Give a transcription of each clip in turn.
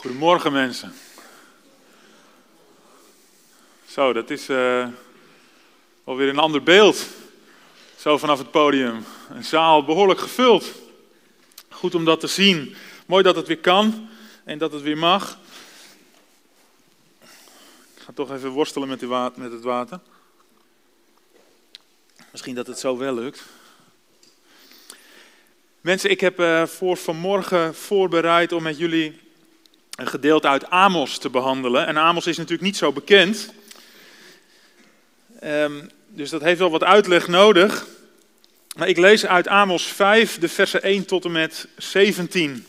Goedemorgen mensen. Zo, dat is uh, alweer een ander beeld. Zo vanaf het podium. Een zaal behoorlijk gevuld. Goed om dat te zien. Mooi dat het weer kan en dat het weer mag. Ik ga toch even worstelen met, met het water. Misschien dat het zo wel lukt. Mensen, ik heb uh, voor vanmorgen voorbereid om met jullie een gedeelte uit Amos te behandelen. En Amos is natuurlijk niet zo bekend. Um, dus dat heeft wel wat uitleg nodig. Maar ik lees uit Amos 5, de versen 1 tot en met 17.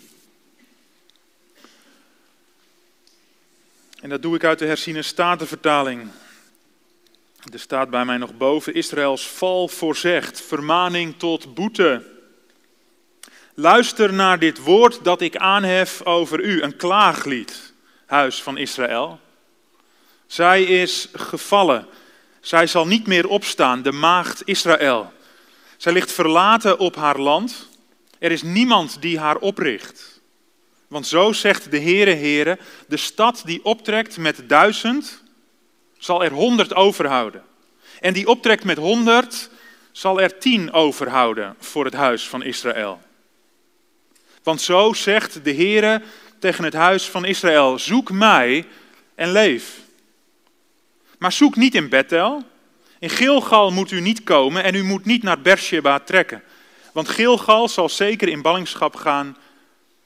En dat doe ik uit de herziene statenvertaling. Er staat bij mij nog boven Israëls val voorzegt, vermaning tot boete. Luister naar dit woord dat ik aanhef over u, een klaaglied, huis van Israël. Zij is gevallen, zij zal niet meer opstaan, de maagd Israël. Zij ligt verlaten op haar land, er is niemand die haar opricht. Want zo zegt de Heere Heere, de stad die optrekt met duizend, zal er honderd overhouden. En die optrekt met honderd, zal er tien overhouden voor het huis van Israël. Want zo zegt de Heere tegen het huis van Israël: Zoek mij en leef. Maar zoek niet in Bethel. In Gilgal moet u niet komen en u moet niet naar Beersheba trekken. Want Gilgal zal zeker in ballingschap gaan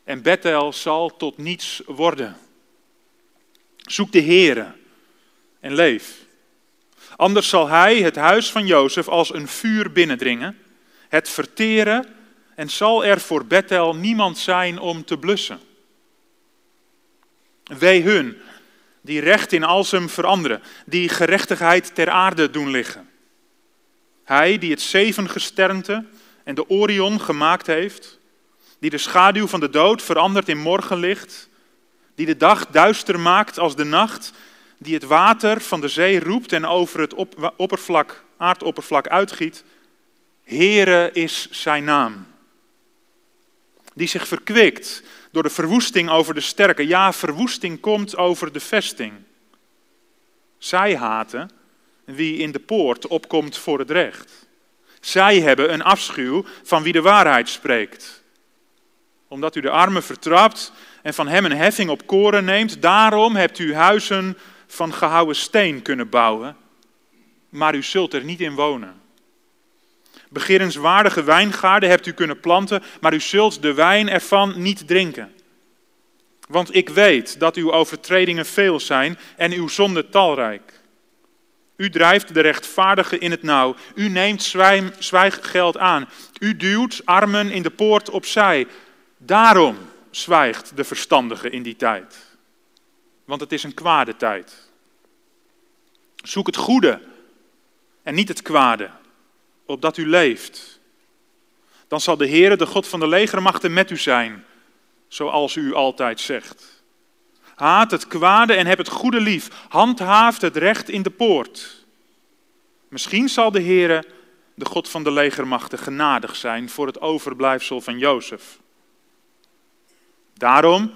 en Bethel zal tot niets worden. Zoek de Heere en leef. Anders zal hij het huis van Jozef als een vuur binnendringen, het verteren en zal er voor Bethel niemand zijn om te blussen. Wee hun die recht in alsem veranderen, die gerechtigheid ter aarde doen liggen. Hij die het zevengesternte en de Orion gemaakt heeft, die de schaduw van de dood verandert in morgenlicht, die de dag duister maakt als de nacht, die het water van de zee roept en over het oppervlak, aardoppervlak uitgiet. Heere is zijn naam die zich verkwikt door de verwoesting over de sterke. Ja, verwoesting komt over de vesting. Zij haten wie in de poort opkomt voor het recht. Zij hebben een afschuw van wie de waarheid spreekt. Omdat u de armen vertrapt en van hem een heffing op koren neemt, daarom hebt u huizen van gehouwen steen kunnen bouwen, maar u zult er niet in wonen. Begerenswaardige wijngaarden hebt u kunnen planten, maar u zult de wijn ervan niet drinken. Want ik weet dat uw overtredingen veel zijn en uw zonde talrijk. U drijft de rechtvaardige in het nauw. U neemt zwijggeld aan. U duwt armen in de poort opzij. Daarom zwijgt de verstandige in die tijd. Want het is een kwade tijd. Zoek het goede en niet het kwade opdat u leeft. Dan zal de Heere, de God van de legermachten, met u zijn, zoals u altijd zegt. Haat het kwade en heb het goede lief. Handhaaft het recht in de poort. Misschien zal de Heere, de God van de legermachten, genadig zijn voor het overblijfsel van Jozef. Daarom,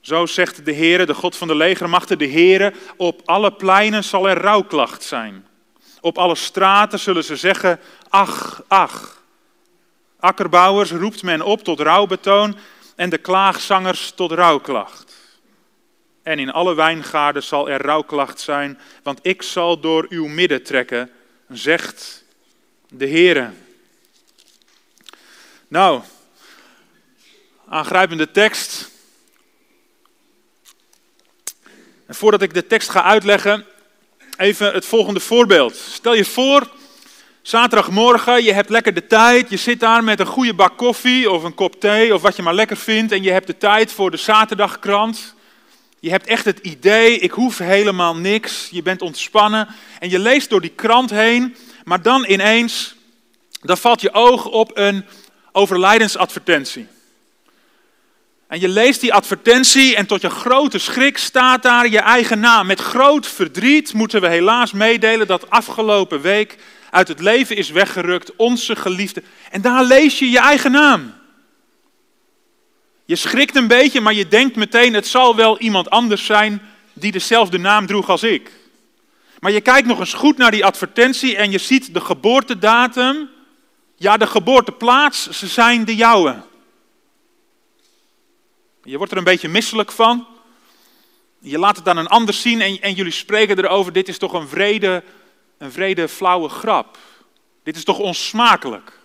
zo zegt de Heere, de God van de legermachten, de Heere, op alle pleinen zal er rouwklacht zijn. Op alle straten zullen ze zeggen, ach, ach. Akkerbouwers roept men op tot rouwbetoon en de klaagzangers tot rouwklacht. En in alle wijngaarden zal er rouwklacht zijn, want ik zal door uw midden trekken, zegt de Heere. Nou, aangrijpende tekst. En voordat ik de tekst ga uitleggen, even het volgende voorbeeld. Stel je voor, zaterdagmorgen, je hebt lekker de tijd, je zit daar met een goede bak koffie of een kop thee of wat je maar lekker vindt en je hebt de tijd voor de zaterdagkrant. Je hebt echt het idee, ik hoef helemaal niks, je bent ontspannen en je leest door die krant heen, maar dan ineens, dan valt je oog op een overlijdensadvertentie. En je leest die advertentie en tot je grote schrik staat daar je eigen naam. Met groot verdriet moeten we helaas meedelen dat afgelopen week uit het leven is weggerukt onze geliefde. En daar lees je je eigen naam. Je schrikt een beetje, maar je denkt meteen, het zal wel iemand anders zijn die dezelfde naam droeg als ik. Maar je kijkt nog eens goed naar die advertentie en je ziet de geboortedatum, ja de geboorteplaats, ze zijn de jouwe. Je wordt er een beetje misselijk van. Je laat het aan een ander zien en, en jullie spreken erover, dit is toch een vrede, een vrede flauwe grap. Dit is toch onsmakelijk.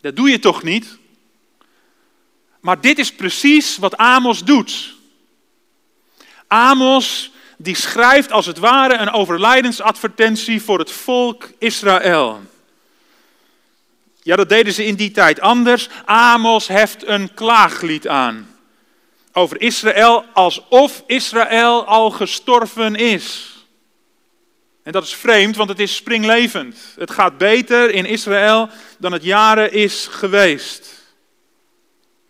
Dat doe je toch niet? Maar dit is precies wat Amos doet. Amos die schrijft als het ware een overlijdensadvertentie voor het volk Israël. Ja, dat deden ze in die tijd anders. Amos heft een klaaglied aan over Israël alsof Israël al gestorven is. En dat is vreemd, want het is springlevend. Het gaat beter in Israël dan het jaren is geweest.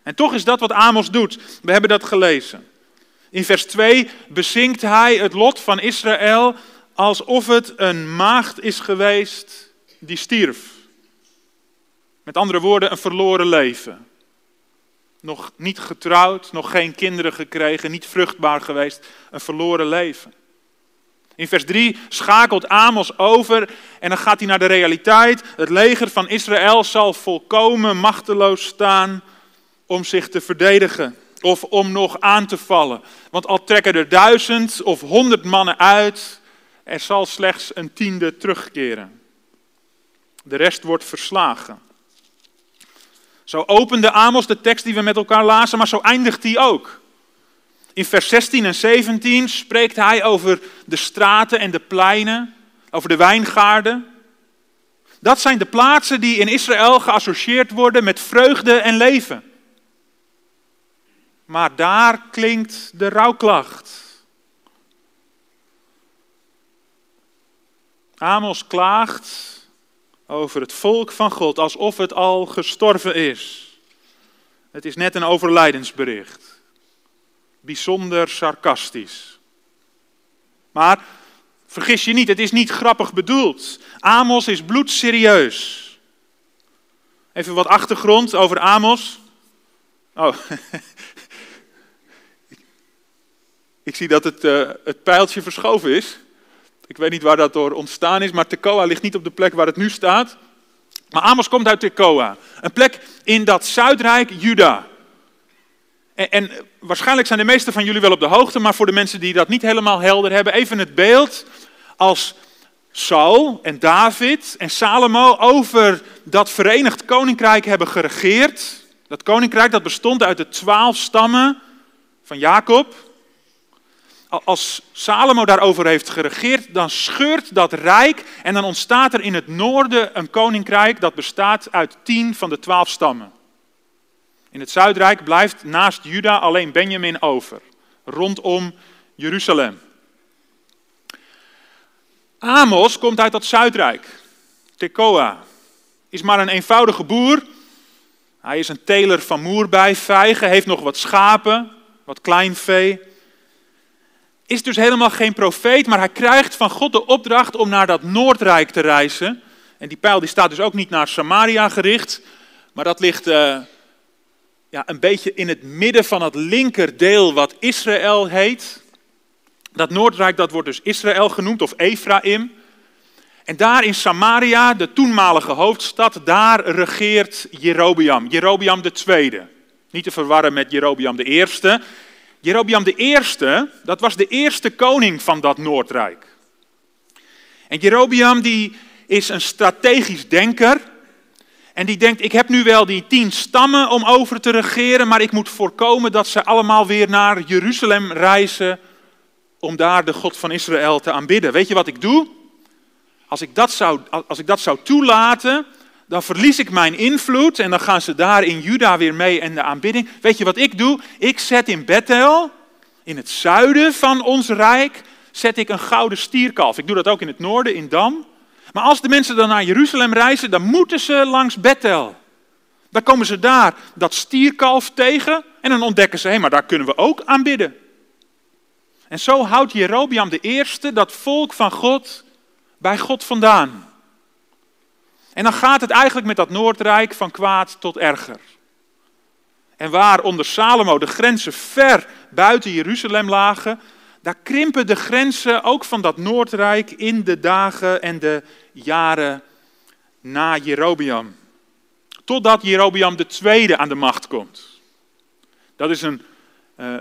En toch is dat wat Amos doet. We hebben dat gelezen. In vers 2 bezinkt hij het lot van Israël alsof het een maagd is geweest die stierf. Met andere woorden, een verloren leven. Nog niet getrouwd, nog geen kinderen gekregen, niet vruchtbaar geweest, een verloren leven. In vers 3 schakelt Amos over en dan gaat hij naar de realiteit. Het leger van Israël zal volkomen machteloos staan om zich te verdedigen of om nog aan te vallen. Want al trekken er duizend of honderd mannen uit, er zal slechts een tiende terugkeren. De rest wordt verslagen. Zo opende Amos de tekst die we met elkaar lazen, maar zo eindigt hij ook. In vers 16 en 17 spreekt hij over de straten en de pleinen, over de wijngaarden. Dat zijn de plaatsen die in Israël geassocieerd worden met vreugde en leven. Maar daar klinkt de rouwklacht. Amos klaagt over het volk van God alsof het al gestorven is. Het is net een overlijdensbericht. Bijzonder sarcastisch. Maar vergis je niet, het is niet grappig bedoeld. Amos is bloedserieus. Even wat achtergrond over Amos. Oh, ik zie dat het, uh, het pijltje verschoven is. Ik weet niet waar dat door ontstaan is, maar Tekoa ligt niet op de plek waar het nu staat. Maar Amos komt uit Tekoa, een plek in dat Zuidrijk Juda. En, en, waarschijnlijk zijn de meesten van jullie wel op de hoogte, maar voor de mensen die dat niet helemaal helder hebben, even het beeld als Saul en David en Salomo over dat verenigd koninkrijk hebben geregeerd. Dat koninkrijk dat bestond uit de twaalf stammen van Jacob als Salomo daarover heeft geregeerd, dan scheurt dat rijk en dan ontstaat er in het noorden een koninkrijk dat bestaat uit tien van de twaalf stammen. In het Zuidrijk blijft naast Juda alleen Benjamin over, rondom Jeruzalem. Amos komt uit dat Zuidrijk, Tekoa, is maar een eenvoudige boer. Hij is een teler van moerbijvijgen, heeft nog wat schapen, wat kleinvee is dus helemaal geen profeet, maar hij krijgt van God de opdracht om naar dat Noordrijk te reizen. En die pijl die staat dus ook niet naar Samaria gericht, maar dat ligt uh, ja, een beetje in het midden van het linkerdeel wat Israël heet. Dat Noordrijk dat wordt dus Israël genoemd of Ephraim. En daar in Samaria, de toenmalige hoofdstad, daar regeert Jerobiam de tweede. Niet te verwarren met de eerste. Jerobiam I, dat was de eerste koning van dat Noordrijk. En Jerobiam die is een strategisch denker. En die denkt, ik heb nu wel die tien stammen om over te regeren, maar ik moet voorkomen dat ze allemaal weer naar Jeruzalem reizen om daar de God van Israël te aanbidden. Weet je wat ik doe? Als ik dat zou, als ik dat zou toelaten, dan verlies ik mijn invloed en dan gaan ze daar in Juda weer mee en de aanbidding. Weet je wat ik doe? Ik zet in Bethel, in het zuiden van ons rijk, zet ik een gouden stierkalf. Ik doe dat ook in het noorden, in Dam. Maar als de mensen dan naar Jeruzalem reizen, dan moeten ze langs Bethel. Dan komen ze daar dat stierkalf tegen en dan ontdekken ze, hé, maar daar kunnen we ook aanbidden. En zo houdt Jerobiam de eerste dat volk van God bij God vandaan. En dan gaat het eigenlijk met dat Noordrijk van kwaad tot erger. en waar onder Salomo de grenzen ver buiten Jeruzalem lagen, daar krimpen de grenzen ook van dat Noordrijk in de dagen en de jaren na Jerobeam. Totdat Jerobeam II aan de macht komt. Dat is een, uh,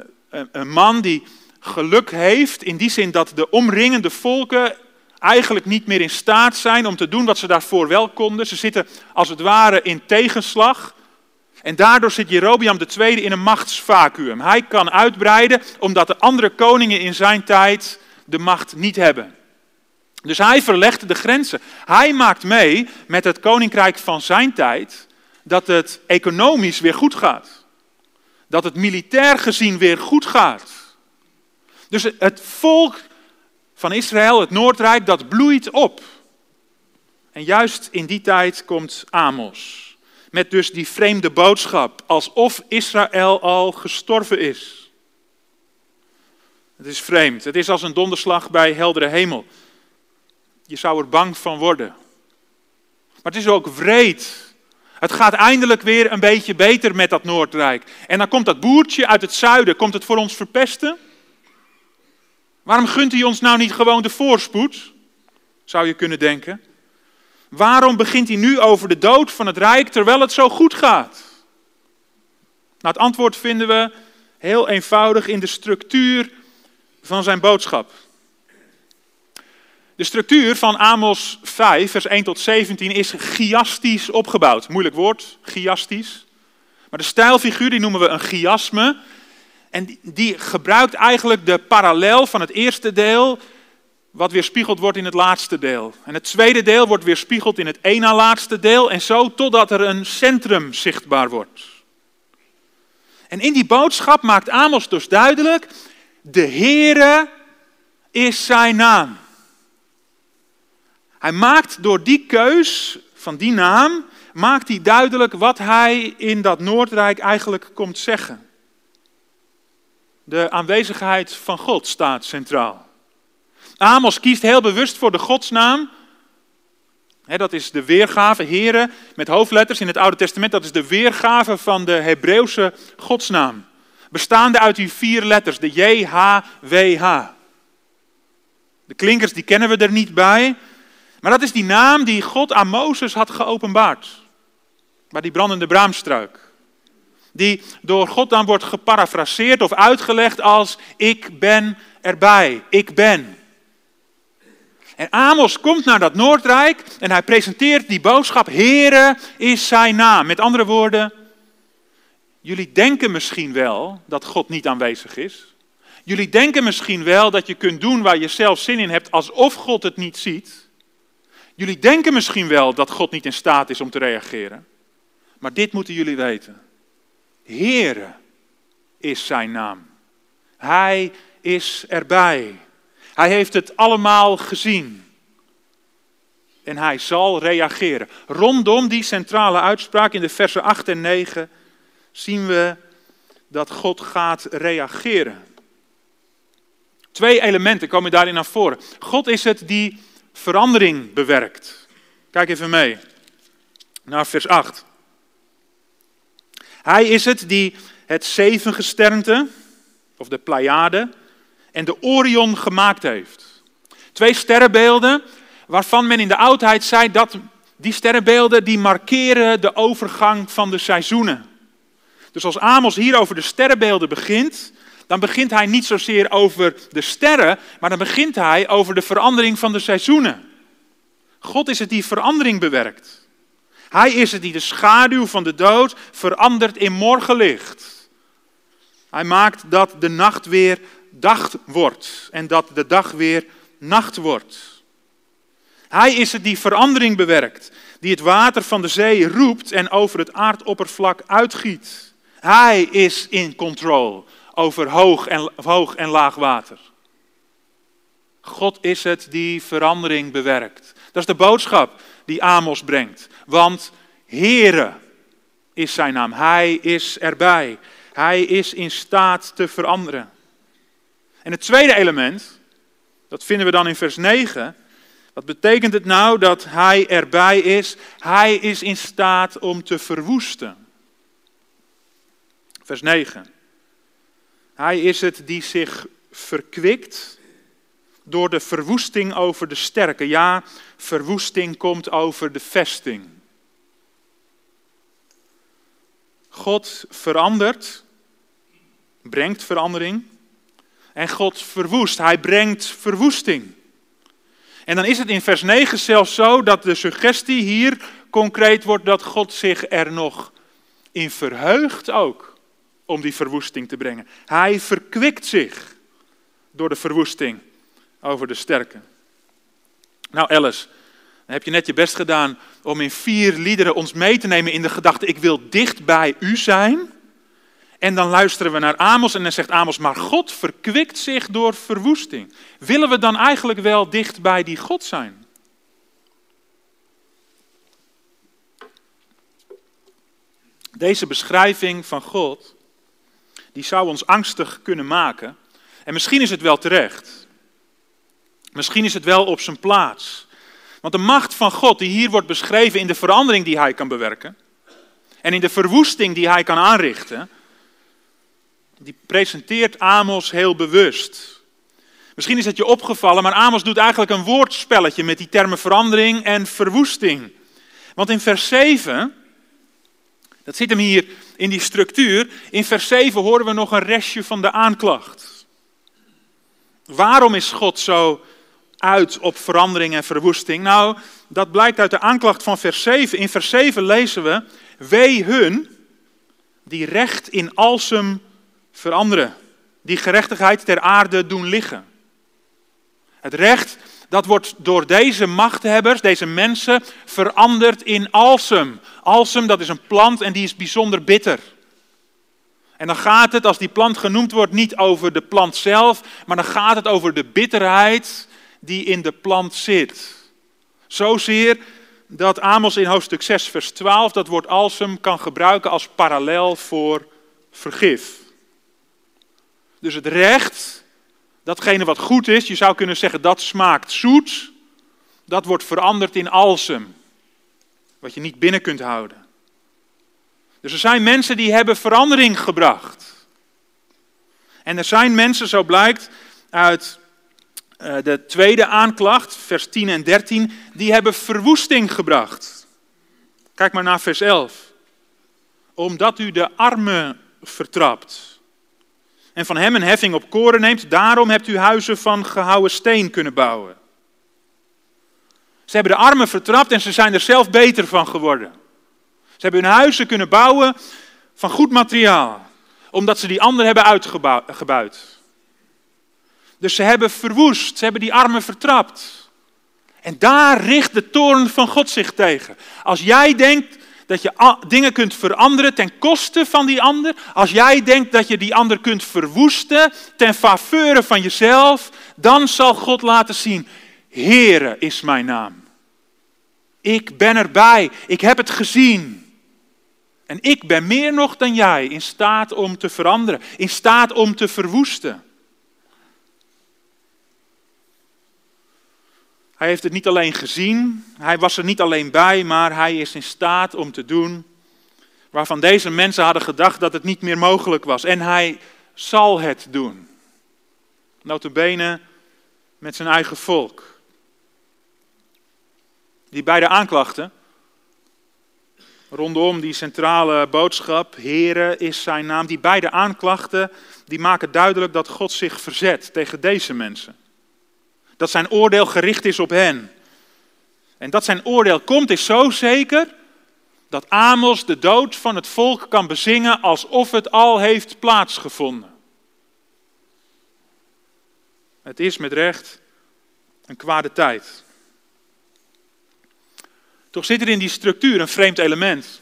een man die geluk heeft in die zin dat de omringende volken eigenlijk niet meer in staat zijn om te doen wat ze daarvoor wel konden. Ze zitten als het ware in tegenslag. En daardoor zit Jerobiam II in een machtsvacuum. Hij kan uitbreiden omdat de andere koningen in zijn tijd de macht niet hebben. Dus hij verlegt de grenzen. Hij maakt mee met het koninkrijk van zijn tijd dat het economisch weer goed gaat. Dat het militair gezien weer goed gaat. Dus het volk van Israël, het Noordrijk, dat bloeit op. En juist in die tijd komt Amos. Met dus die vreemde boodschap, alsof Israël al gestorven is. Het is vreemd. Het is als een donderslag bij heldere hemel. Je zou er bang van worden. Maar het is ook wreed. Het gaat eindelijk weer een beetje beter met dat Noordrijk. En dan komt dat boertje uit het zuiden, komt het voor ons verpesten? Waarom gunt hij ons nou niet gewoon de voorspoed? Zou je kunnen denken. Waarom begint hij nu over de dood van het rijk terwijl het zo goed gaat? Nou, het antwoord vinden we heel eenvoudig in de structuur van zijn boodschap. De structuur van Amos 5, vers 1 tot 17 is chiastisch opgebouwd. Moeilijk woord, chiastisch. Maar de stijlfiguur die noemen we een chiasme. En die, gebruikt eigenlijk de parallel van het eerste deel, wat weerspiegeld wordt in het laatste deel. En het tweede deel wordt weerspiegeld in het één laatste deel, en zo totdat er een centrum zichtbaar wordt. En in die boodschap maakt Amos dus duidelijk, de Heere is zijn naam. Hij maakt door die keus van die naam, maakt hij duidelijk wat hij in dat Noordrijk eigenlijk komt zeggen. De aanwezigheid van God staat centraal. Amos kiest heel bewust voor de godsnaam. dat is de weergave, heren, met hoofdletters in het Oude Testament. Dat is de weergave van de Hebreeuwse godsnaam. Bestaande uit die vier letters, de J-H-W-H. De klinkers die kennen we er niet bij. Maar dat is die naam die God aan Mozes had geopenbaard. Bij die brandende braamstruik die door God dan wordt geparafraseerd of uitgelegd als ik ben erbij, ik ben. En Amos komt naar dat Noordrijk en hij presenteert die boodschap, Heere is zijn naam. Met andere woorden, jullie denken misschien wel dat God niet aanwezig is. Jullie denken misschien wel dat je kunt doen waar je zelf zin in hebt, alsof God het niet ziet. Jullie denken misschien wel dat God niet in staat is om te reageren. Maar dit moeten jullie weten. Heere is zijn naam. Hij is erbij. Hij heeft het allemaal gezien. En hij zal reageren. Rondom die centrale uitspraak in de versen 8 en 9 zien we dat God gaat reageren. Twee elementen komen daarin naar voren. God is het die verandering bewerkt. Kijk even mee naar vers 8. Hij is het die het zevengesternte, of de Pleiade, en de Orion gemaakt heeft. Twee sterrenbeelden waarvan men in de oudheid zei dat die sterrenbeelden die markeren de overgang van de seizoenen. Dus als Amos hier over de sterrenbeelden begint, dan begint hij niet zozeer over de sterren, maar dan begint hij over de verandering van de seizoenen. God is het die verandering bewerkt. Hij is het die de schaduw van de dood verandert in morgenlicht. Hij maakt dat de nacht weer dag wordt en dat de dag weer nacht wordt. Hij is het die verandering bewerkt, die het water van de zee roept en over het aardoppervlak uitgiet. Hij is in control over hoog en, hoog en laag water. God is het die verandering bewerkt. Dat is de boodschap die Amos brengt. Want Heere is zijn naam. Hij is erbij. Hij is in staat te veranderen. En het tweede element, dat vinden we dan in vers 9. Wat betekent het nou dat hij erbij is? Hij is in staat om te verwoesten. Vers 9. Hij is het die zich verkwikt door de verwoesting over de sterke. Ja, verwoesting komt over de vesting. God verandert, brengt verandering. En God verwoest, hij brengt verwoesting. En dan is het in vers 9 zelfs zo dat de suggestie hier concreet wordt dat God zich er nog in verheugt ook om die verwoesting te brengen. Hij verkwikt zich door de verwoesting over de sterke. Nou Alice, dan heb je net je best gedaan om in vier liederen ons mee te nemen in de gedachte, ik wil dicht bij u zijn. En dan luisteren we naar Amos en dan zegt Amos, maar God verkwikt zich door verwoesting. Willen we dan eigenlijk wel dicht bij die God zijn? Deze beschrijving van God, die zou ons angstig kunnen maken. En misschien is het wel terecht. Misschien is het wel op zijn plaats. Want de macht van God, die hier wordt beschreven in de verandering die hij kan bewerken, en in de verwoesting die hij kan aanrichten, die presenteert Amos heel bewust. Misschien is het je opgevallen, maar Amos doet eigenlijk een woordspelletje met die termen verandering en verwoesting. Want in vers 7, dat zit hem hier in die structuur, in vers 7 horen we nog een restje van de aanklacht. Waarom is God zo uit op verandering en verwoesting? Nou, dat blijkt uit de aanklacht van vers 7. In vers 7 lezen we, wee hun die recht in alsem veranderen. Die gerechtigheid ter aarde doen liggen. Het recht, dat wordt door deze machthebbers, deze mensen, veranderd in alsem. Alsem, dat is een plant en die is bijzonder bitter. En dan gaat het, als die plant genoemd wordt, niet over de plant zelf, maar dan gaat het over de bitterheid die in de plant zit. Zozeer dat Amos in hoofdstuk 6, vers 12 dat woord alsem kan gebruiken als parallel voor vergif. Dus het recht, datgene wat goed is, je zou kunnen zeggen dat smaakt zoet, dat wordt veranderd in alsem. Wat je niet binnen kunt houden. Dus er zijn mensen die hebben verandering gebracht. En er zijn mensen, zo blijkt uit de tweede aanklacht, vers 10 en 13, die hebben verwoesting gebracht. Kijk maar naar vers 11. Omdat u de armen vertrapt en van hem een heffing op koren neemt, daarom hebt u huizen van gehouwen steen kunnen bouwen. Ze hebben de armen vertrapt en ze zijn er zelf beter van geworden. Ze hebben hun huizen kunnen bouwen van goed materiaal, omdat ze die anderen hebben uitgebuit. Dus ze hebben verwoest, ze hebben die armen vertrapt. En daar richt de toorn van God zich tegen. Als jij denkt dat je dingen kunt veranderen ten koste van die ander, als jij denkt dat je die ander kunt verwoesten ten faveur van jezelf, dan zal God laten zien, Heere is mijn naam. Ik ben erbij, ik heb het gezien. En ik ben meer nog dan jij in staat om te veranderen, in staat om te verwoesten. Hij heeft het niet alleen gezien, hij was er niet alleen bij, maar hij is in staat om te doen waarvan deze mensen hadden gedacht dat het niet meer mogelijk was. En hij zal het doen. Notabene met zijn eigen volk. Die beide aanklachten, rondom die centrale boodschap, Here is zijn naam, die beide aanklachten, die maken duidelijk dat God zich verzet tegen deze mensen dat zijn oordeel gericht is op hen. En dat zijn oordeel komt is zo zeker dat Amos de dood van het volk kan bezingen alsof het al heeft plaatsgevonden. Het is met recht een kwade tijd. Toch zit er in die structuur een vreemd element.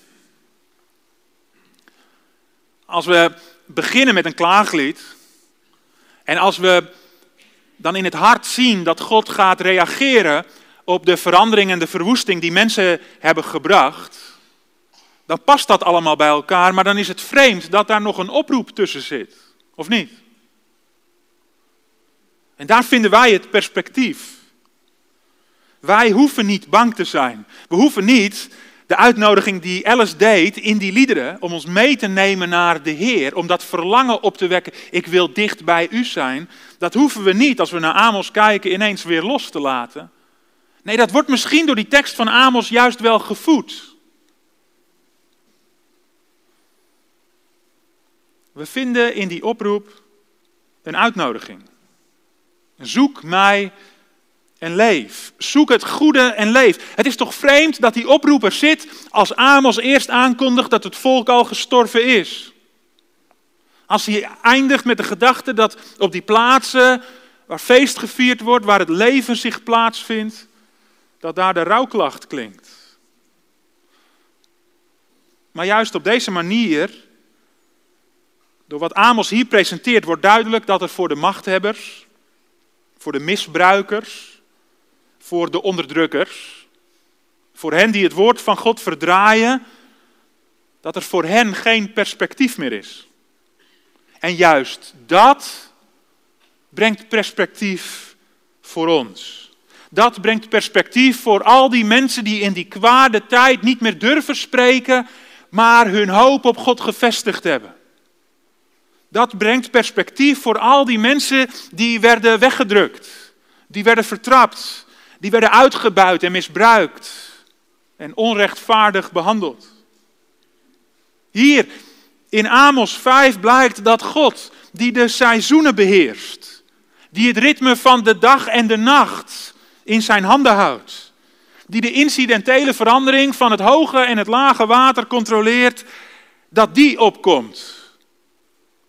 Als we beginnen met een klaaglied en als we dan in het hart zien dat God gaat reageren op de verandering en de verwoesting die mensen hebben gebracht, dan past dat allemaal bij elkaar, maar dan is het vreemd dat daar nog een oproep tussen zit. Of niet? En daar vinden wij het perspectief. Wij hoeven niet bang te zijn. We hoeven niet De uitnodiging die Alice deed in die liederen om ons mee te nemen naar de Heer, om dat verlangen op te wekken, ik wil dicht bij u zijn, dat hoeven we niet als we naar Amos kijken ineens weer los te laten. Nee, dat wordt misschien door die tekst van Amos juist wel gevoed. We vinden in die oproep een uitnodiging. Zoek mij en leef. Zoek het goede en leef. Het is toch vreemd dat die oproeper zit als Amos eerst aankondigt dat het volk al gestorven is. Als hij eindigt met de gedachte dat op die plaatsen waar feest gevierd wordt, waar het leven zich plaatsvindt, dat daar de rouwklacht klinkt. Maar juist op deze manier, door wat Amos hier presenteert, wordt duidelijk dat er voor de machthebbers, voor de misbruikers, voor de onderdrukkers, voor hen die het woord van God verdraaien, dat er voor hen geen perspectief meer is. En juist dat brengt perspectief voor ons. Dat brengt perspectief voor al die mensen die in die kwade tijd niet meer durven spreken, maar hun hoop op God gevestigd hebben. Dat brengt perspectief voor al die mensen die werden weggedrukt, die werden vertrapt, die werden uitgebuit en misbruikt en onrechtvaardig behandeld. Hier in Amos 5 blijkt dat God, die de seizoenen beheerst, die het ritme van de dag en de nacht in zijn handen houdt, die de incidentele verandering van het hoge en het lage water controleert, dat die opkomt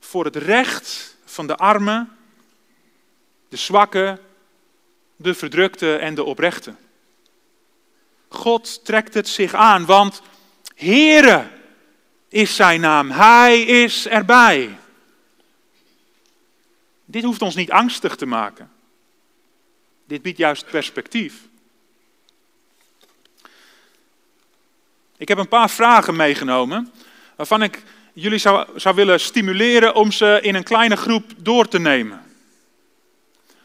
voor het recht van de armen, de zwakken, de verdrukte en de oprechte. God trekt het zich aan, want Heere is zijn naam. Hij is erbij. Dit hoeft ons niet angstig te maken. Dit biedt juist perspectief. Ik heb een paar vragen meegenomen waarvan ik jullie zou, zou willen stimuleren om ze in een kleine groep door te nemen.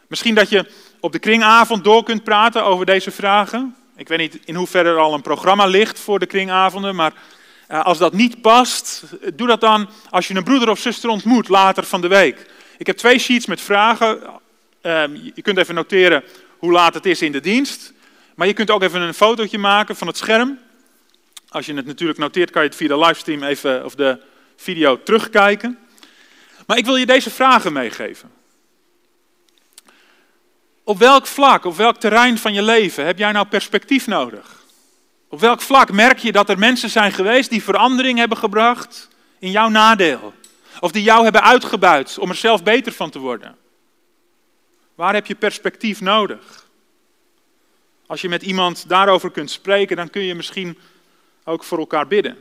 Misschien dat je op de kringavond door kunt praten over deze vragen. Ik weet niet in hoeverre er al een programma ligt voor de kringavonden, maar eh, als dat niet past, doe dat dan als je een broeder of zuster ontmoet later van de week. Ik heb twee sheets met vragen. Ehm, je kunt even noteren hoe laat het is in de dienst. Maar je kunt ook even een fotootje maken van het scherm. Als je het natuurlijk noteert, kan je het via de livestream even, of de video terugkijken. Maar ik wil je deze vragen meegeven. Op welk vlak, op welk terrein van je leven heb jij nou perspectief nodig? Op welk vlak merk je dat er mensen zijn geweest die verandering hebben gebracht in jouw nadeel? Of die jou hebben uitgebuit om er zelf beter van te worden? Waar heb je perspectief nodig? Als je met iemand daarover kunt spreken, dan kun je misschien ook voor elkaar bidden.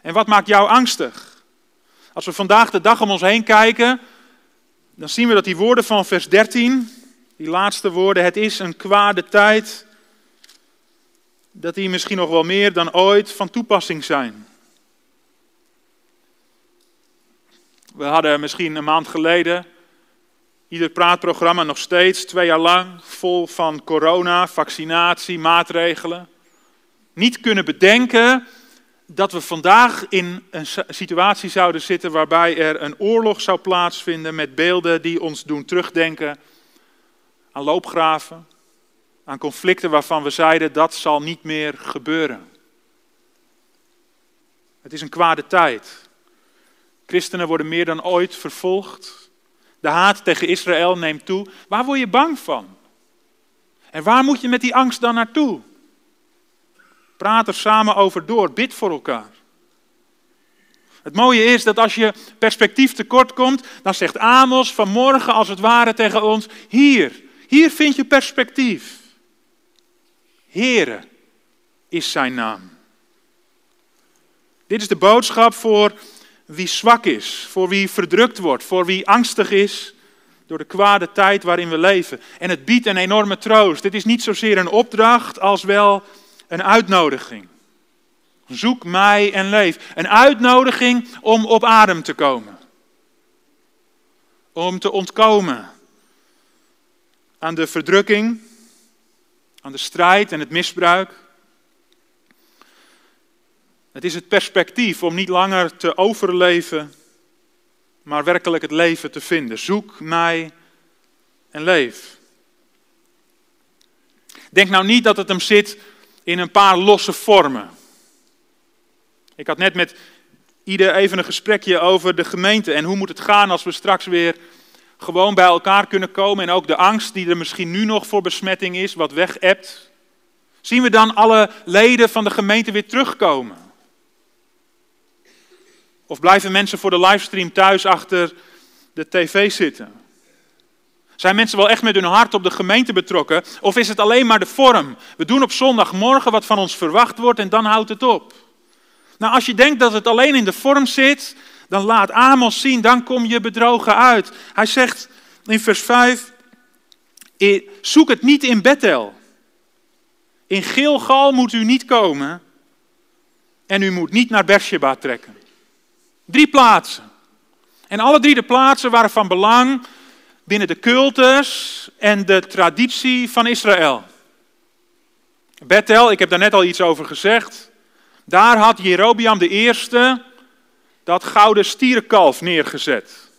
En wat maakt jou angstig? Als we vandaag de dag om ons heen kijken, dan zien we dat die woorden van vers 13, die laatste woorden, het is een kwade tijd, dat die misschien nog wel meer dan ooit van toepassing zijn. We hadden misschien een maand geleden ieder praatprogramma nog steeds twee jaar lang vol van corona, vaccinatie, maatregelen. Niet kunnen bedenken dat we vandaag in een situatie zouden zitten waarbij er een oorlog zou plaatsvinden met beelden die ons doen terugdenken aan loopgraven, aan conflicten waarvan we zeiden dat zal niet meer gebeuren. Het is een kwade tijd. Christenen worden meer dan ooit vervolgd. De haat tegen Israël neemt toe. Waar word je bang van? En waar moet je met die angst dan naartoe? Praat er samen over door. Bid voor elkaar. Het mooie is dat als je perspectief tekort komt, dan zegt Amos vanmorgen als het ware tegen ons: Hier, hier vind je perspectief. Here is zijn naam. Dit is de boodschap voor wie zwak is, voor wie verdrukt wordt, voor wie angstig is door de kwade tijd waarin we leven. En het biedt een enorme troost. Dit is niet zozeer een opdracht als wel een uitnodiging. Zoek mij en leef. Een uitnodiging om op adem te komen. Om te ontkomen aan de verdrukking, aan de strijd en het misbruik. Het is het perspectief om niet langer te overleven, maar werkelijk het leven te vinden. Zoek mij en leef. Denk nou niet dat het hem zit in een paar losse vormen. Ik had net met ieder even een gesprekje over de gemeente en hoe moet het gaan als we straks weer gewoon bij elkaar kunnen komen en ook de angst die er misschien nu nog voor besmetting is, wat weg hebt. Zien we dan alle leden van de gemeente weer terugkomen? Of blijven mensen voor de livestream thuis achter de tv zitten? Zijn mensen wel echt met hun hart op de gemeente betrokken? Of is het alleen maar de vorm? We doen op zondagmorgen wat van ons verwacht wordt en dan houdt het op. Nou, als je denkt dat het alleen in de vorm zit, dan laat Amos zien, dan kom je bedrogen uit. Hij zegt in vers 5, zoek het niet in Bethel. In Gilgal moet u niet komen en u moet niet naar Beersheba trekken. Drie plaatsen. En alle drie de plaatsen waren van belang binnen de cultus en de traditie van Israël. Bethel, ik heb daar net al iets over gezegd. Daar had Jerobiam de eerste dat gouden stierenkalf neergezet.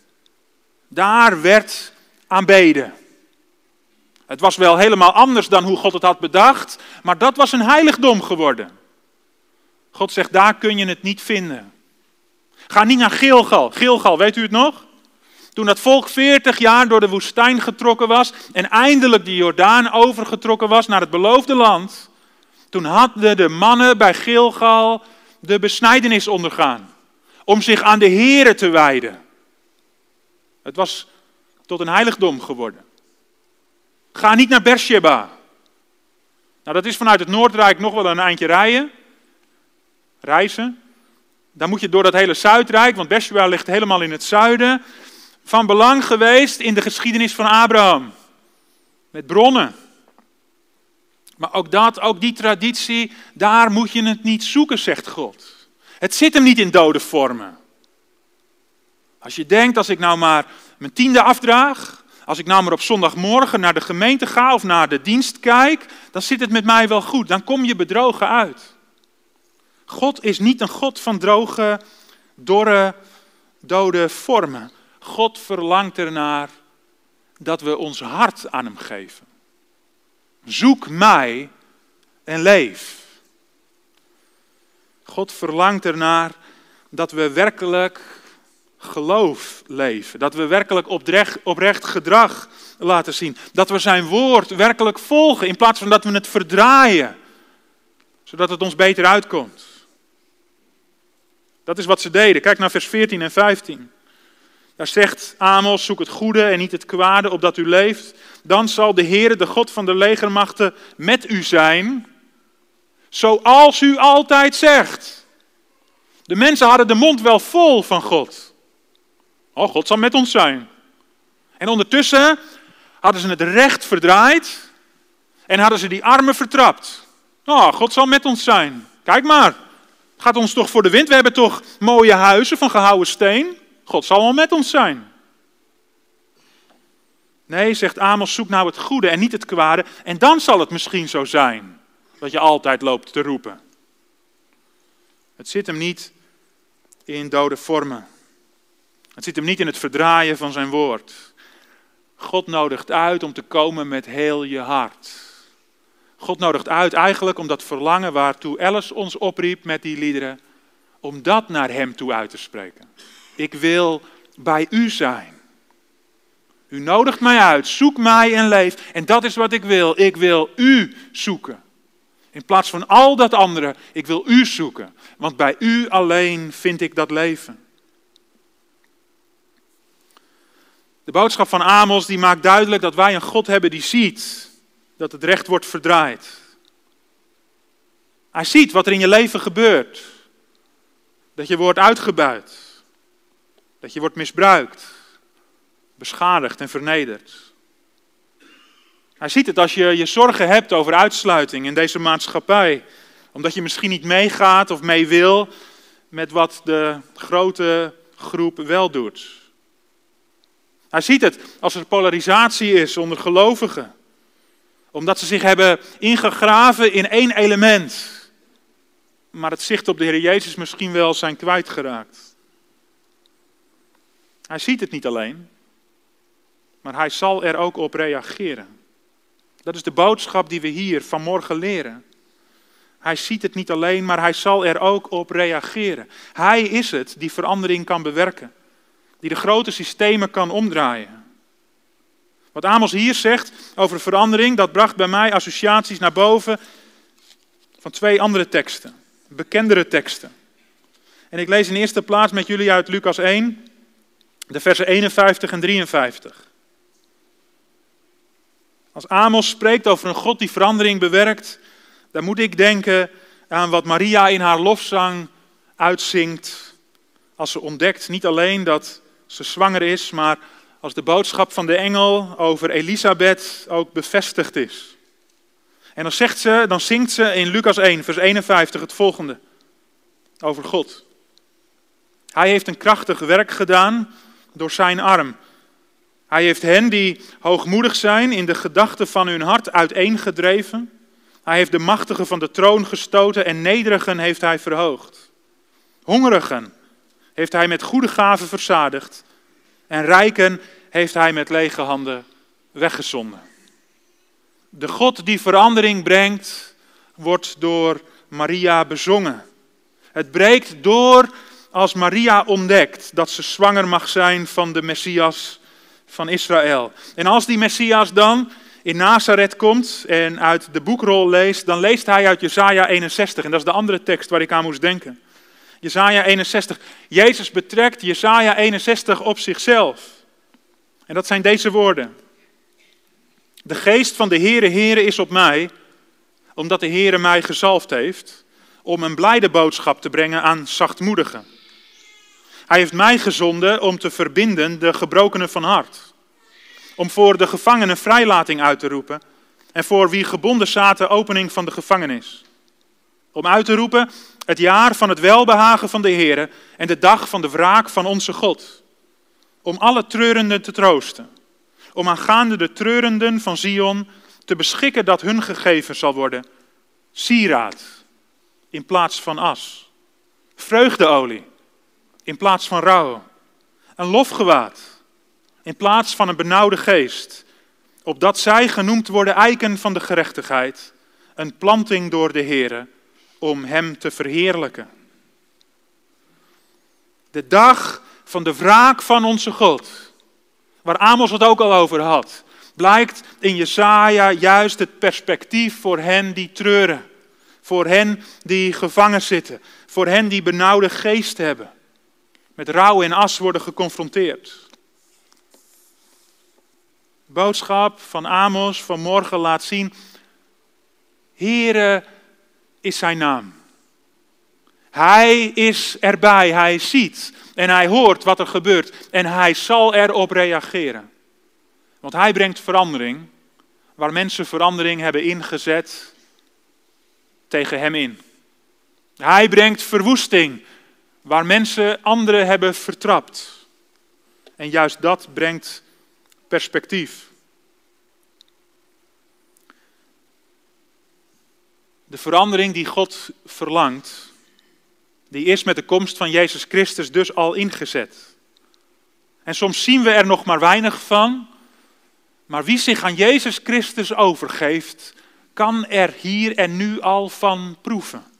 Daar werd aanbeden. Het was wel helemaal anders dan hoe God het had bedacht, maar dat was een heiligdom geworden. God zegt, daar kun je het niet vinden. Ga niet naar Gilgal. Gilgal, weet u het nog? Toen dat volk 40 jaar door de woestijn getrokken was en eindelijk de Jordaan overgetrokken was naar het beloofde land, toen hadden de mannen bij Gilgal de besnijdenis ondergaan om zich aan de Here te wijden. Het was tot een heiligdom geworden. Ga niet naar Beersheba. Nou, dat is vanuit het Noordrijk nog wel een eindje rijden. Reizen. Dan moet je door dat hele Zuidrijk, want Beersheba ligt helemaal in het zuiden. Van belang geweest in de geschiedenis van Abraham. Met bronnen. Maar ook dat, ook die traditie, daar moet je het niet zoeken, zegt God. Het zit hem niet in dode vormen. Als je denkt, als ik nou maar mijn tiende afdraag, als ik nou maar op zondagmorgen naar de gemeente ga of naar de dienst kijk, dan zit het met mij wel goed. Dan kom je bedrogen uit. God is niet een God van droge, dorre, dode vormen. God verlangt ernaar dat we ons hart aan Hem geven. Zoek mij en leef. God verlangt ernaar dat we werkelijk geloof leven. Dat we werkelijk oprecht, oprecht gedrag laten zien. Dat we zijn woord werkelijk volgen in plaats van dat we het verdraaien. Zodat het ons beter uitkomt. Dat is wat ze deden. Kijk naar vers 14 en 15. Daar zegt Amos, zoek het goede en niet het kwade, opdat u leeft. Dan zal de Heere, de God van de legermachten, met u zijn, zoals u altijd zegt. De mensen hadden de mond wel vol van God. Oh, God zal met ons zijn. En ondertussen hadden ze het recht verdraaid en hadden ze die armen vertrapt. Oh, God zal met ons zijn. Kijk maar, gaat ons toch voor de wind. We hebben toch mooie huizen van gehouwen steen. God zal wel met ons zijn. Nee, zegt Amos, zoek nou het goede en niet het kwade. En dan zal het misschien zo zijn dat je altijd loopt te roepen. Het zit hem niet in dode vormen. Het zit hem niet in het verdraaien van zijn woord. God nodigt uit om te komen met heel je hart. God nodigt uit eigenlijk om dat verlangen waartoe Alice ons opriep met die liederen, om dat naar hem toe uit te spreken. Ik wil bij u zijn. U nodigt mij uit, zoek mij en leef. En dat is wat ik wil. Ik wil u zoeken. In plaats van al dat andere, ik wil u zoeken. Want bij u alleen vind ik dat leven. De boodschap van Amos die maakt duidelijk dat wij een God hebben die ziet dat het recht wordt verdraaid. Hij ziet wat er in je leven gebeurt. Dat je wordt uitgebuit. Dat je wordt misbruikt. Beschadigd en vernederd. Hij ziet het als je je zorgen hebt over uitsluiting in deze maatschappij. Omdat je misschien niet meegaat of mee wil met wat de grote groep wel doet. Hij ziet het als er polarisatie is onder gelovigen. Omdat ze zich hebben ingegraven in één element. maar het zicht op de Heer Jezus misschien wel zijn kwijtgeraakt. Hij ziet het niet alleen, maar hij zal er ook op reageren. Dat is de boodschap die we hier vanmorgen leren. Hij ziet het niet alleen, maar hij zal er ook op reageren. Hij is het die verandering kan bewerken, die de grote systemen kan omdraaien. Wat Amos hier zegt over verandering, dat bracht bij mij associaties naar boven van twee andere teksten, bekendere teksten. En ik lees in eerste plaats met jullie uit Lucas 1, de versen 51 en 53. Als Amos spreekt over een God die verandering bewerkt, dan moet ik denken aan wat Maria in haar lofzang uitzingt. Als ze ontdekt niet alleen dat ze zwanger is, maar als de boodschap van de engel over Elisabeth ook bevestigd is. En dan zegt ze, dan zingt ze in Lucas 1, vers 51 het volgende over God. Hij heeft een krachtig werk gedaan door zijn arm. Hij heeft hen die hoogmoedig zijn in de gedachten van hun hart uiteengedreven. Hij heeft de machtigen van de troon gestoten en nederigen heeft hij verhoogd. Hongerigen heeft hij met goede gaven verzadigd en rijken heeft hij met lege handen weggezonden. De God die verandering brengt, wordt door Maria bezongen. Het breekt door als Maria ontdekt dat ze zwanger mag zijn van de Messias van Israël. En als die Messias dan in Nazareth komt en uit de boekrol leest, dan leest hij uit Jesaja 61. En dat is de andere tekst waar ik aan moest denken. Jesaja 61. Jezus betrekt Jesaja 61 op zichzelf. En dat zijn deze woorden. De geest van de Heere Heere is op mij, omdat de Heere mij gezalfd heeft om een blijde boodschap te brengen aan zachtmoedigen. Hij heeft mij gezonden om te verbinden de gebrokenen van hart. Om voor de gevangenen vrijlating uit te roepen en voor wie gebonden zaten opening van de gevangenis. Om uit te roepen het jaar van het welbehagen van de Heer en de dag van de wraak van onze God. Om alle treurenden te troosten. Om aangaande de treurenden van Zion te beschikken dat hun gegeven zal worden sieraad in plaats van as. Vreugdeolie in plaats van rouw. Een lofgewaad in plaats van een benauwde geest. Opdat zij genoemd worden eiken van de gerechtigheid. Een planting door de Heere om Hem te verheerlijken. De dag van de wraak van onze God, waar Amos het ook al over had, blijkt in Jesaja juist het perspectief voor hen die treuren. Voor hen die gevangen zitten. Voor hen die benauwde geest hebben met rouw en as worden geconfronteerd. Boodschap van Amos vanmorgen laat zien, Heere is zijn naam. Hij is erbij, hij ziet en hij hoort wat er gebeurt en hij zal erop reageren. Want hij brengt verandering waar mensen verandering hebben ingezet tegen hem in. Hij brengt verwoesting Waar mensen anderen hebben vertrapt. En juist dat brengt perspectief. De verandering die God verlangt, die is met de komst van Jezus Christus dus al ingezet. En soms zien we er nog maar weinig van, maar wie zich aan Jezus Christus overgeeft, kan er hier en nu al van proeven.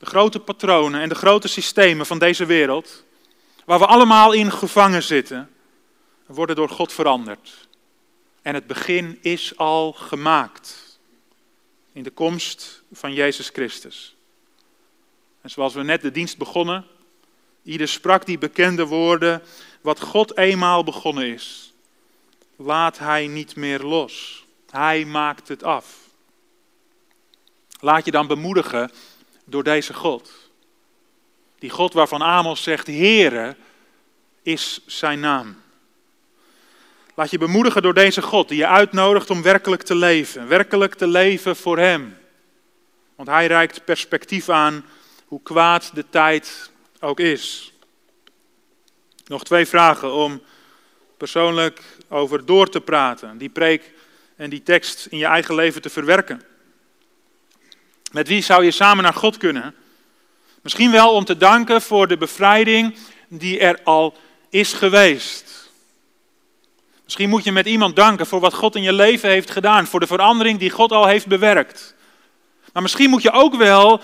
De grote patronen en de grote systemen van deze wereld, waar we allemaal in gevangen zitten, worden door God veranderd. En het begin is al gemaakt in de komst van Jezus Christus. En zoals we net de dienst begonnen, ieder sprak die bekende woorden, wat God eenmaal begonnen is, laat Hij niet meer los. Hij maakt het af. Laat je dan bemoedigen door deze God. Die God waarvan Amos zegt, Heere is zijn naam. Laat je bemoedigen door deze God die je uitnodigt om werkelijk te leven. Werkelijk te leven voor Hem. Want Hij reikt perspectief aan hoe kwaad de tijd ook is. Nog twee vragen om persoonlijk over door te praten. Die preek en die tekst in je eigen leven te verwerken. Met wie zou je samen naar God kunnen? Misschien wel om te danken voor de bevrijding die er al is geweest. Misschien moet je met iemand danken voor wat God in je leven heeft gedaan, voor de verandering die God al heeft bewerkt. Maar misschien moet je ook wel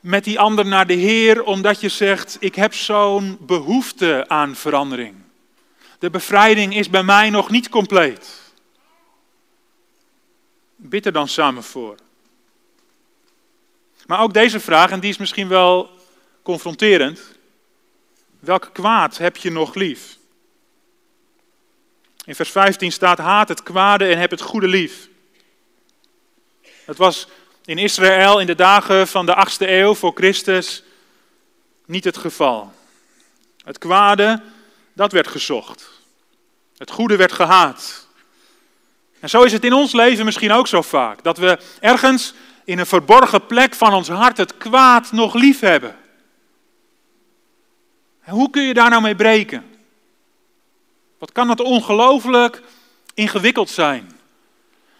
met die ander naar de Heer, omdat je zegt: Ik heb zo'n behoefte aan verandering. De bevrijding is bij mij nog niet compleet. Bid dan samen voor. Maar ook deze vraag, en die is misschien wel confronterend. Welk kwaad heb je nog lief? In vers 15 staat: haat het kwade en heb het goede lief. Het was in Israël in de dagen van de 8e eeuw voor Christus niet het geval. Het kwade, dat werd gezocht. Het goede werd gehaat. En zo is het in ons leven misschien ook zo vaak. Dat we ergens in een verborgen plek van ons hart het kwaad nog lief hebben. En hoe kun je daar nou mee breken? Wat kan dat ongelooflijk ingewikkeld zijn?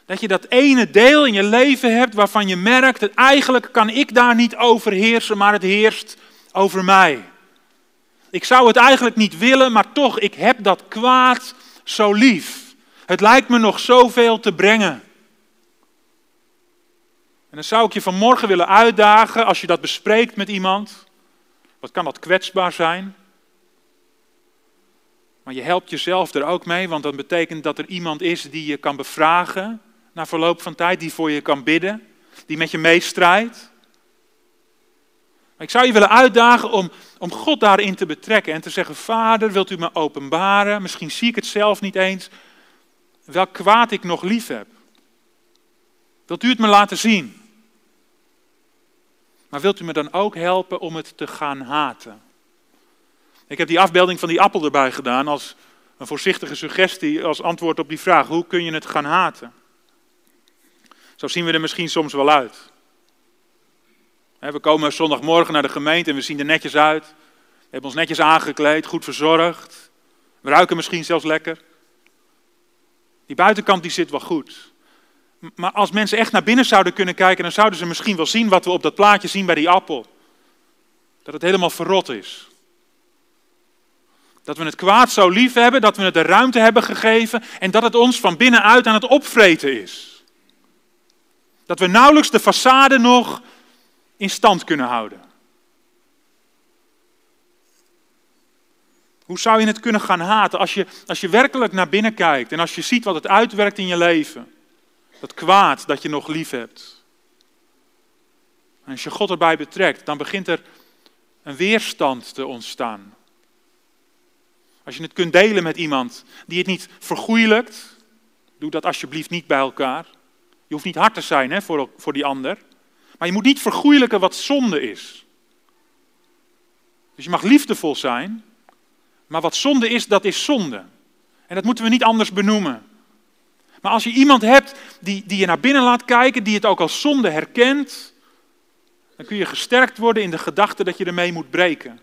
Dat je dat ene deel in je leven hebt waarvan je merkt, dat eigenlijk kan ik daar niet over heersen, maar het heerst over mij. Ik zou het eigenlijk niet willen, maar toch, ik heb dat kwaad zo lief. Het lijkt me nog zoveel te brengen. Dan zou ik je vanmorgen willen uitdagen, als je dat bespreekt met iemand, wat kan dat kwetsbaar zijn? Maar je helpt jezelf er ook mee, want dat betekent dat er iemand is die je kan bevragen na verloop van tijd, die voor je kan bidden, die met je meestrijdt. Ik zou je willen uitdagen om, om God daarin te betrekken en te zeggen, Vader, wilt u me openbaren? Misschien zie ik het zelf niet eens, welk kwaad ik nog lief heb. Wilt u het me laten zien? Maar wilt u me dan ook helpen om het te gaan haten? Ik heb die afbeelding van die appel erbij gedaan als een voorzichtige suggestie als antwoord op die vraag: hoe kun je het gaan haten? Zo zien we er misschien soms wel uit. We komen zondagmorgen naar de gemeente en we zien er netjes uit. We hebben ons netjes aangekleed, goed verzorgd. We ruiken misschien zelfs lekker. Die buitenkant die zit wel goed. Maar als mensen echt naar binnen zouden kunnen kijken, dan zouden ze misschien wel zien wat we op dat plaatje zien bij die appel. Dat het helemaal verrot is. Dat we het kwaad zo lief hebben, dat we het de ruimte hebben gegeven en dat het ons van binnenuit aan het opvreten is. Dat we nauwelijks de façade nog in stand kunnen houden. Hoe zou je het kunnen gaan haten als je, als je werkelijk naar binnen kijkt en als je ziet wat het uitwerkt in je leven? Dat kwaad dat je nog lief hebt. En als je God erbij betrekt, dan begint er een weerstand te ontstaan. Als je het kunt delen met iemand die het niet vergoeilijkt, doe dat alsjeblieft niet bij elkaar. Je hoeft niet hard te zijn hè, voor, voor die ander. Maar je moet niet vergoeilijken wat zonde is. Dus je mag liefdevol zijn, maar wat zonde is, dat is zonde. En dat moeten we niet anders benoemen. Maar als je iemand hebt die, die je naar binnen laat kijken, die het ook als zonde herkent, dan kun je gesterkt worden in de gedachte dat je ermee moet breken.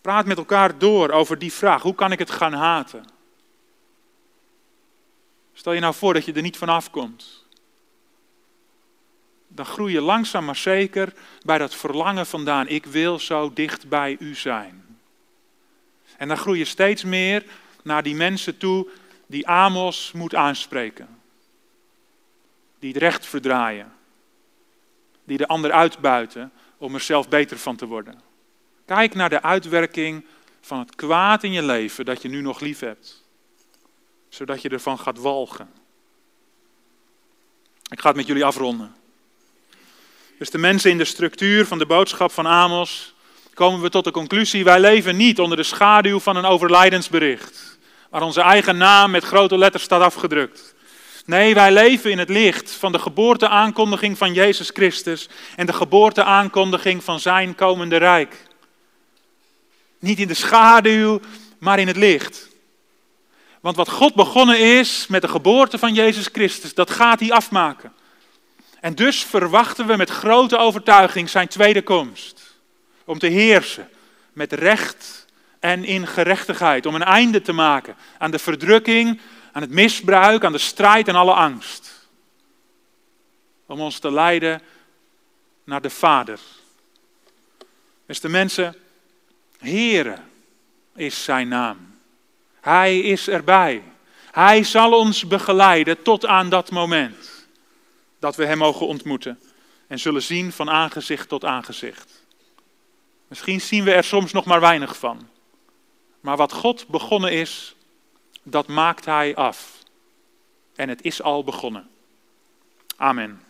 Praat met elkaar door over die vraag. Hoe kan ik het gaan haten? Stel je nou voor dat je er niet vanaf komt. Dan groei je langzaam maar zeker bij dat verlangen vandaan. Ik wil zo dicht bij u zijn. En dan groei je steeds meer naar die mensen toe die Amos moet aanspreken. Die het recht verdraaien. Die de ander uitbuiten om er zelf beter van te worden. Kijk naar de uitwerking van het kwaad in je leven dat je nu nog lief hebt. Zodat je ervan gaat walgen. Ik ga het met jullie afronden. Dus de mensen in de structuur van de boodschap van Amos komen we tot de conclusie, wij leven niet onder de schaduw van een overlijdensbericht, waar onze eigen naam met grote letters staat afgedrukt. Nee, wij leven in het licht van de geboorteaankondiging van Jezus Christus en de geboorteaankondiging van zijn komende rijk. Niet in de schaduw, maar in het licht. Want wat God begonnen is met de geboorte van Jezus Christus, dat gaat hij afmaken. En dus verwachten we met grote overtuiging zijn tweede komst. Om te heersen met recht en in gerechtigheid. Om een einde te maken aan de verdrukking, aan het misbruik, aan de strijd en alle angst. om ons te leiden naar de Vader. Beste mensen, Heere is zijn naam. Hij is erbij. Hij zal ons begeleiden tot aan dat moment dat we Hem mogen ontmoeten en zullen zien van aangezicht tot aangezicht. Misschien zien we er soms nog maar weinig van. Maar wat God begonnen is, dat maakt Hij af. En het is al begonnen. Amen.